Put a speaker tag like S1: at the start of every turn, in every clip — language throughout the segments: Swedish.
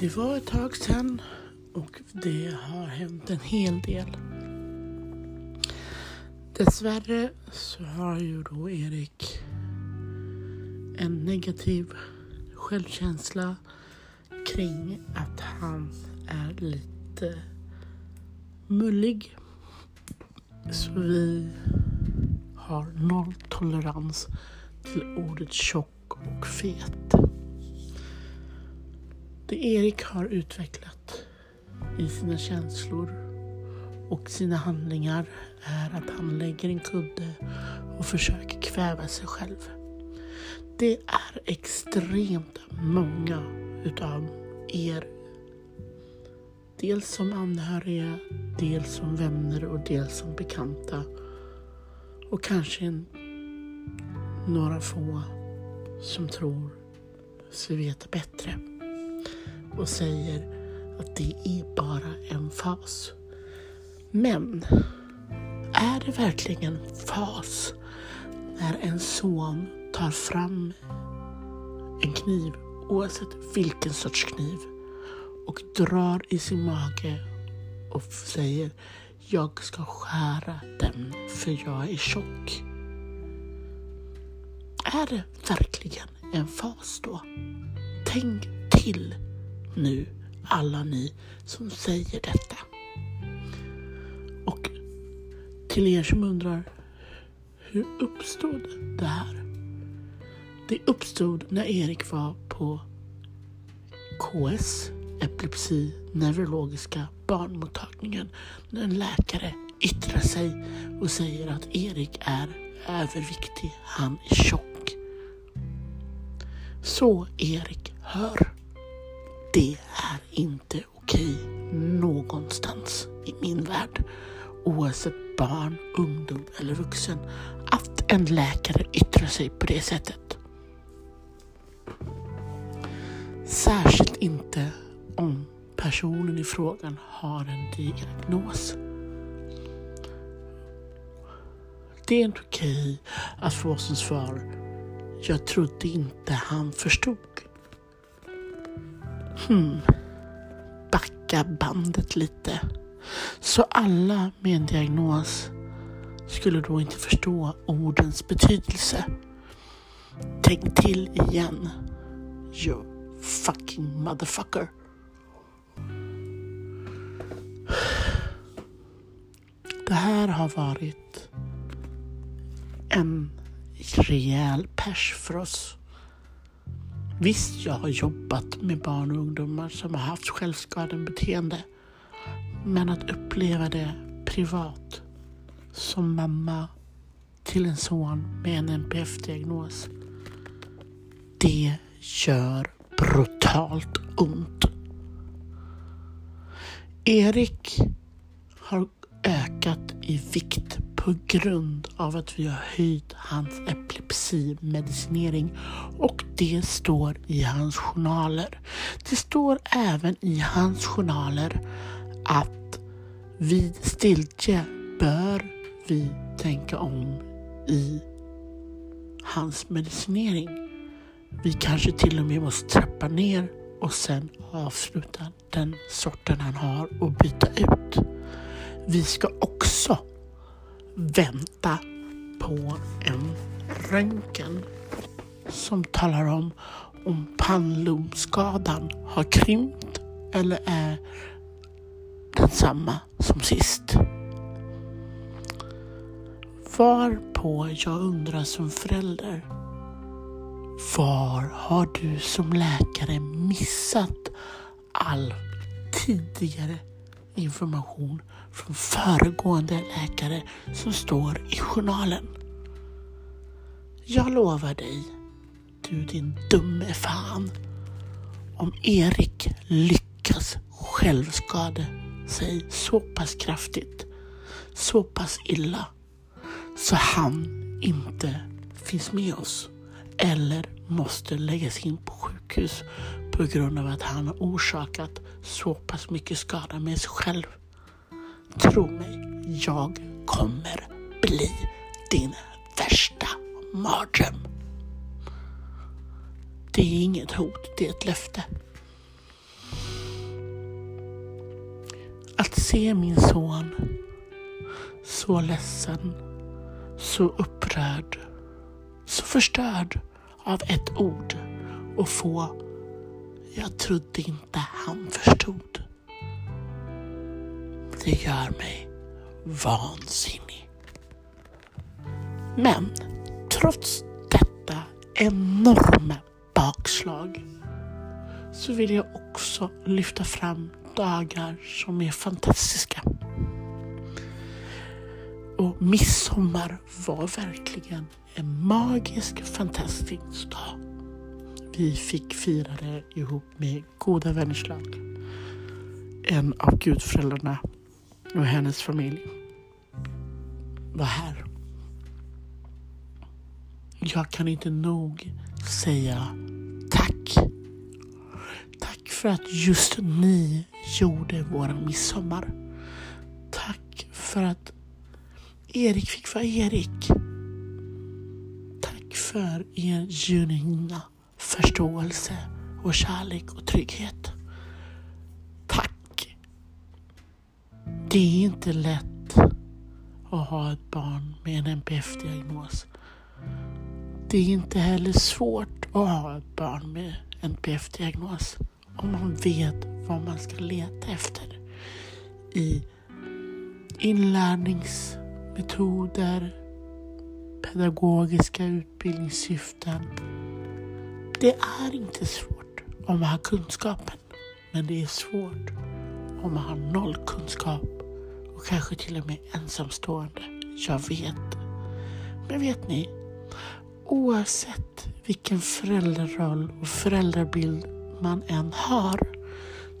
S1: Det var ett tag sedan och det har hänt en hel del. Dessvärre så har ju då Erik en negativ självkänsla kring att han är lite mullig. Så vi har nolltolerans till ordet tjock och fet. Det Erik har utvecklat i sina känslor och sina handlingar är att han lägger en kudde och försöker kväva sig själv. Det är extremt många utav er, dels som anhöriga, dels som vänner och dels som bekanta. Och kanske en, några få som tror sig veta bättre och säger att det är bara en fas. Men är det verkligen fas när en son tar fram en kniv, oavsett vilken sorts kniv, och drar i sin mage och säger jag ska skära den för jag är tjock. Är det verkligen en fas då? Tänk till nu, alla ni som säger detta. Och till er som undrar, hur uppstod det här? Det uppstod när Erik var på KS, epilepsi, neurologiska barnmottagningen, när en läkare yttrar sig och säger att Erik är överviktig, han är tjock. Så Erik, hör. Det är inte okej någonstans i min värld, oavsett barn, ungdom eller vuxen, att en läkare yttrar sig på det sättet. Särskilt inte om personen i frågan har en diagnos. Det är inte okej att få som svar jag trodde inte han förstod. Hmm. Backa bandet lite. Så alla med en diagnos skulle då inte förstå ordens betydelse. Tänk till igen. You fucking motherfucker. Det här har varit en rejäl pers för oss. Visst, jag har jobbat med barn och ungdomar som har haft självskadebeteende. Men att uppleva det privat som mamma till en son med en NPF-diagnos. Det gör brutalt ont. Erik har ökat i vikt på grund av att vi har höjt hans epilepsimedicinering och det står i hans journaler. Det står även i hans journaler att vid stiltje bör vi tänka om i hans medicinering. Vi kanske till och med måste trappa ner och sen avsluta den sorten han har och byta ut. Vi ska också vänta på en röntgen som talar om om pannlobsskadan har krympt eller är densamma som sist. Varpå jag undrar som förälder, var har du som läkare missat all tidigare information från föregående läkare som står i journalen. Jag lovar dig, du din dumme fan, om Erik lyckas självskada sig så pass kraftigt, så pass illa, så han inte finns med oss eller måste läggas in på sjukhus på grund av att han har orsakat så pass mycket skada med sig själv. Tro mig, jag kommer bli din värsta mardröm. Det är inget hot, det är ett löfte. Att se min son så ledsen, så upprörd, så förstörd av ett ord och få jag trodde inte han förstod. Det gör mig vansinnig. Men trots detta enorma bakslag så vill jag också lyfta fram dagar som är fantastiska. Och midsommar var verkligen en magisk, fantastisk dag. Vi fick fira det ihop med goda vänners lag. En av gudföräldrarna och hennes familj var här. Jag kan inte nog säga tack. Tack för att just ni gjorde våran midsommar. Tack för att Erik fick vara Erik. Tack för er genuina förståelse och kärlek och trygghet. Tack. Det är inte lätt att ha ett barn med en NPF-diagnos. Det är inte heller svårt att ha ett barn med NPF-diagnos om man vet vad man ska leta efter i inlärningsmetoder, pedagogiska utbildningssyften. Det är inte svårt om man har kunskapen, men det är svårt om man har noll kunskap och kanske till och med ensamstående. Jag vet. Men vet ni? Oavsett vilken föräldraroll och föräldrabild man än har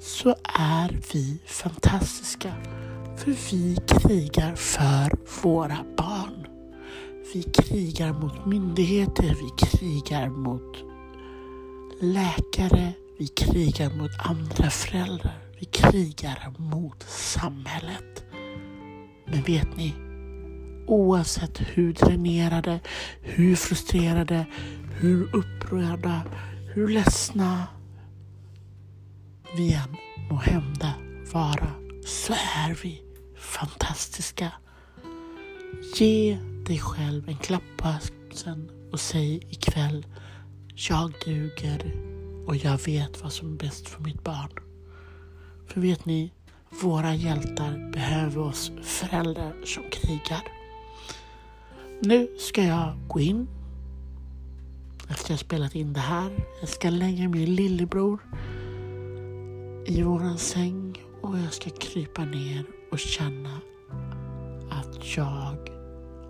S1: så är vi fantastiska. För vi krigar för våra barn. Vi krigar mot myndigheter, vi krigar mot läkare, vi krigar mot andra föräldrar. Vi krigar mot samhället. Men vet ni? Oavsett hur dränerade, hur frustrerade, hur upprörda, hur ledsna vi än må hända vara så är vi fantastiska. Ge dig själv en klapp på axeln och säg ikväll jag duger och jag vet vad som är bäst för mitt barn. För vet ni, våra hjältar behöver oss föräldrar som krigar. Nu ska jag gå in efter jag spelat in det här. Jag ska lägga min lillebror i våran säng och jag ska krypa ner och känna att jag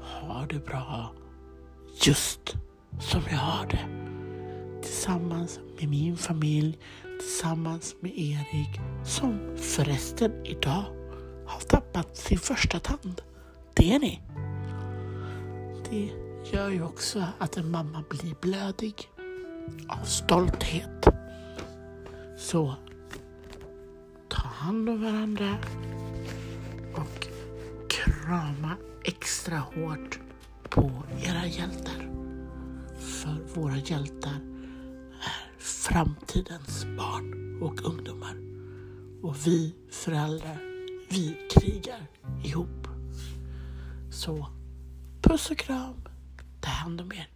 S1: har det bra just som jag har det. Tillsammans med min familj, tillsammans med Erik som förresten idag har tappat sin första tand. Det är ni. Det gör ju också att en mamma blir blödig av stolthet. Så ta hand om varandra och krama extra hårt på era hjältar. För våra hjältar framtidens barn och ungdomar. Och vi föräldrar, vi krigar ihop. Så puss och kram, ta hand om er.